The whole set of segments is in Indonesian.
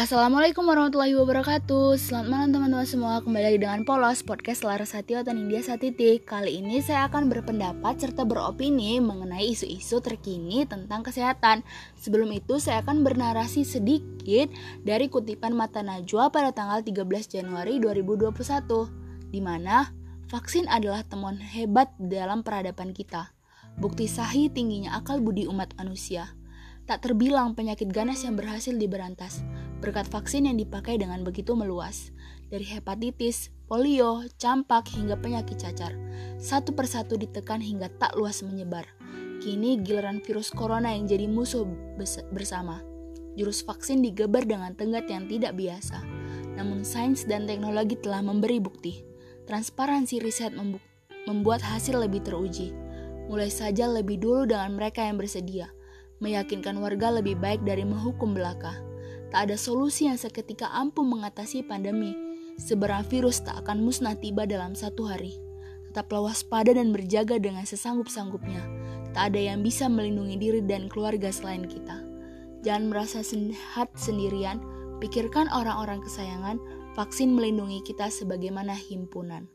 Assalamualaikum warahmatullahi wabarakatuh. Selamat malam teman-teman semua. Kembali lagi dengan Polos Podcast Laras Hati Otan India Titik Kali ini saya akan berpendapat serta beropini Mengenai isu-isu terkini tentang kesehatan. Sebelum itu saya akan bernarasi sedikit Dari kutipan Mata Najwa pada tanggal 13 Januari 2021 di mana vaksin adalah temuan hebat dalam peradaban kita. Bukti sahih tingginya akal budi umat manusia. Tak terbilang penyakit ganas yang berhasil diberantas berkat vaksin yang dipakai dengan begitu meluas. Dari hepatitis, polio, campak, hingga penyakit cacar. Satu persatu ditekan hingga tak luas menyebar. Kini giliran virus corona yang jadi musuh bersama. Jurus vaksin digebar dengan tenggat yang tidak biasa. Namun sains dan teknologi telah memberi bukti. Transparansi riset membuat hasil lebih teruji. Mulai saja lebih dulu dengan mereka yang bersedia – meyakinkan warga lebih baik dari menghukum belaka. Tak ada solusi yang seketika ampuh mengatasi pandemi. Seberang virus tak akan musnah tiba dalam satu hari. Tetaplah waspada dan berjaga dengan sesanggup-sanggupnya. Tak ada yang bisa melindungi diri dan keluarga selain kita. Jangan merasa sehat sendirian, pikirkan orang-orang kesayangan, vaksin melindungi kita sebagaimana himpunan.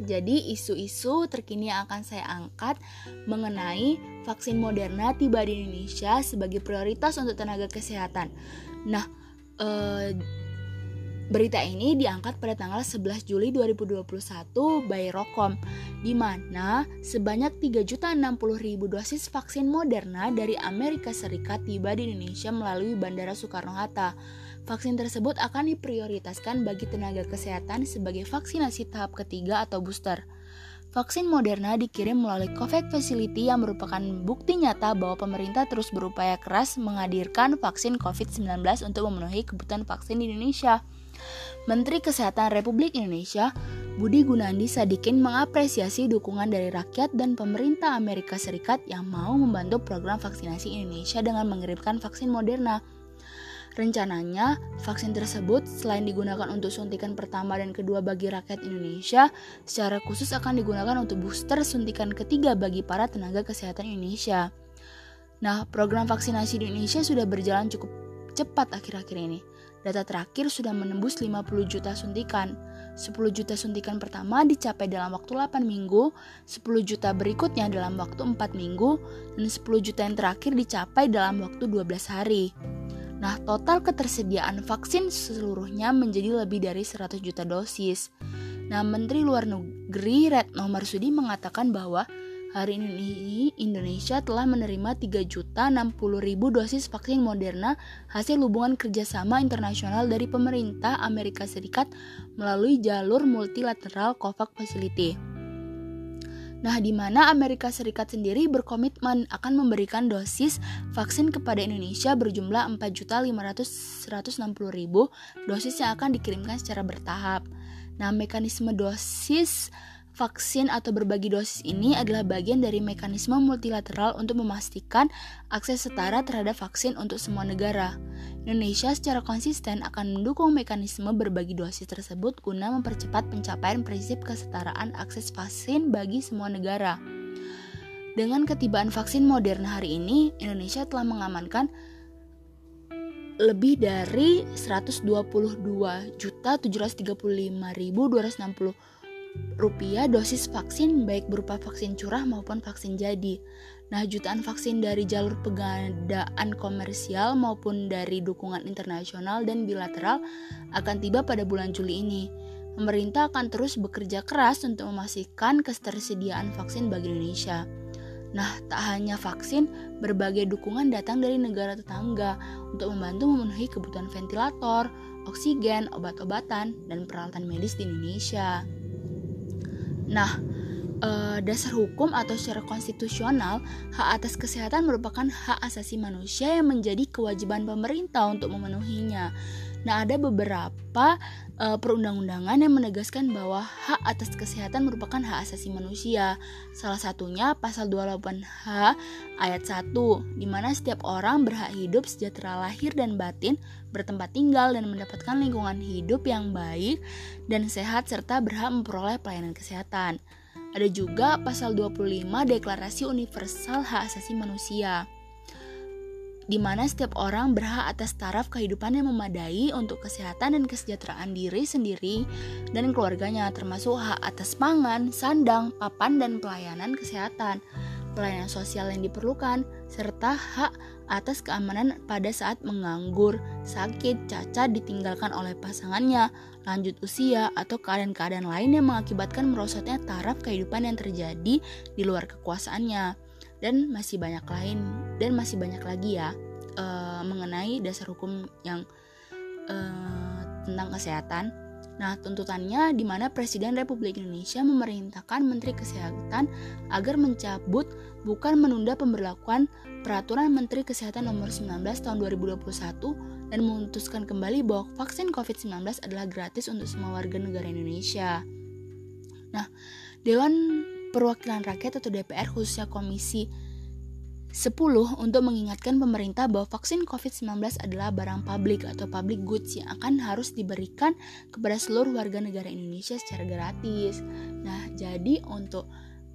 Jadi isu-isu terkini yang akan saya angkat mengenai vaksin Moderna tiba di Indonesia sebagai prioritas untuk tenaga kesehatan. Nah, eh, berita ini diangkat pada tanggal 11 Juli 2021 by Rokom di mana sebanyak 3.060.000 dosis vaksin Moderna dari Amerika Serikat tiba di Indonesia melalui Bandara Soekarno-Hatta. Vaksin tersebut akan diprioritaskan bagi tenaga kesehatan sebagai vaksinasi tahap ketiga atau booster. Vaksin Moderna dikirim melalui COVAX Facility yang merupakan bukti nyata bahwa pemerintah terus berupaya keras menghadirkan vaksin COVID-19 untuk memenuhi kebutuhan vaksin di Indonesia. Menteri Kesehatan Republik Indonesia, Budi Gunandi Sadikin mengapresiasi dukungan dari rakyat dan pemerintah Amerika Serikat yang mau membantu program vaksinasi Indonesia dengan mengirimkan vaksin Moderna. Rencananya, vaksin tersebut selain digunakan untuk suntikan pertama dan kedua bagi rakyat Indonesia, secara khusus akan digunakan untuk booster suntikan ketiga bagi para tenaga kesehatan Indonesia. Nah, program vaksinasi di Indonesia sudah berjalan cukup cepat akhir-akhir ini. Data terakhir sudah menembus 50 juta suntikan. 10 juta suntikan pertama dicapai dalam waktu 8 minggu, 10 juta berikutnya dalam waktu 4 minggu, dan 10 juta yang terakhir dicapai dalam waktu 12 hari. Nah, total ketersediaan vaksin seluruhnya menjadi lebih dari 100 juta dosis. Nah, Menteri Luar Negeri Retno Marsudi mengatakan bahwa hari ini Indonesia telah menerima 3 juta 60 ribu dosis vaksin Moderna hasil hubungan kerjasama internasional dari pemerintah Amerika Serikat melalui jalur multilateral COVAX Facility. Nah, di mana Amerika Serikat sendiri berkomitmen akan memberikan dosis vaksin kepada Indonesia berjumlah 4.560.000 dosis yang akan dikirimkan secara bertahap. Nah, mekanisme dosis Vaksin atau berbagi dosis ini adalah bagian dari mekanisme multilateral untuk memastikan akses setara terhadap vaksin untuk semua negara. Indonesia secara konsisten akan mendukung mekanisme berbagi dosis tersebut guna mempercepat pencapaian prinsip kesetaraan akses vaksin bagi semua negara. Dengan ketibaan vaksin modern hari ini, Indonesia telah mengamankan lebih dari 122.735.260 rupiah dosis vaksin baik berupa vaksin curah maupun vaksin jadi. Nah, jutaan vaksin dari jalur pengadaan komersial maupun dari dukungan internasional dan bilateral akan tiba pada bulan Juli ini. Pemerintah akan terus bekerja keras untuk memastikan ketersediaan vaksin bagi Indonesia. Nah, tak hanya vaksin, berbagai dukungan datang dari negara tetangga untuk membantu memenuhi kebutuhan ventilator, oksigen, obat-obatan, dan peralatan medis di Indonesia. Nah, uh, dasar hukum atau secara konstitusional, hak atas kesehatan merupakan hak asasi manusia yang menjadi kewajiban pemerintah untuk memenuhinya. Nah, ada beberapa uh, perundang-undangan yang menegaskan bahwa hak atas kesehatan merupakan hak asasi manusia. Salah satunya pasal 28H ayat 1, di mana setiap orang berhak hidup sejahtera lahir dan batin, bertempat tinggal dan mendapatkan lingkungan hidup yang baik dan sehat serta berhak memperoleh pelayanan kesehatan. Ada juga pasal 25 Deklarasi Universal Hak Asasi Manusia di mana setiap orang berhak atas taraf kehidupan yang memadai untuk kesehatan dan kesejahteraan diri sendiri dan keluarganya, termasuk hak atas pangan, sandang, papan, dan pelayanan kesehatan, pelayanan sosial yang diperlukan, serta hak atas keamanan pada saat menganggur, sakit, cacat, ditinggalkan oleh pasangannya, lanjut usia, atau keadaan-keadaan lain yang mengakibatkan merosotnya taraf kehidupan yang terjadi di luar kekuasaannya. Dan masih banyak lain dan masih banyak lagi ya uh, mengenai dasar hukum yang uh, tentang kesehatan. Nah, tuntutannya di mana Presiden Republik Indonesia memerintahkan Menteri Kesehatan agar mencabut bukan menunda pemberlakuan Peraturan Menteri Kesehatan Nomor 19 Tahun 2021 dan memutuskan kembali bahwa vaksin COVID-19 adalah gratis untuk semua warga negara Indonesia. Nah, Dewan Perwakilan Rakyat atau DPR khususnya Komisi 10 untuk mengingatkan pemerintah bahwa vaksin COVID-19 adalah barang publik atau public goods yang akan harus diberikan kepada seluruh warga negara Indonesia secara gratis. Nah, jadi untuk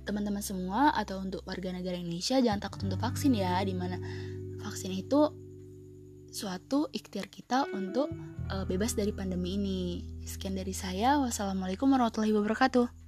teman-teman semua atau untuk warga negara Indonesia jangan takut untuk vaksin ya, di mana vaksin itu suatu ikhtiar kita untuk uh, bebas dari pandemi ini. Sekian dari saya. Wassalamualaikum warahmatullahi wabarakatuh.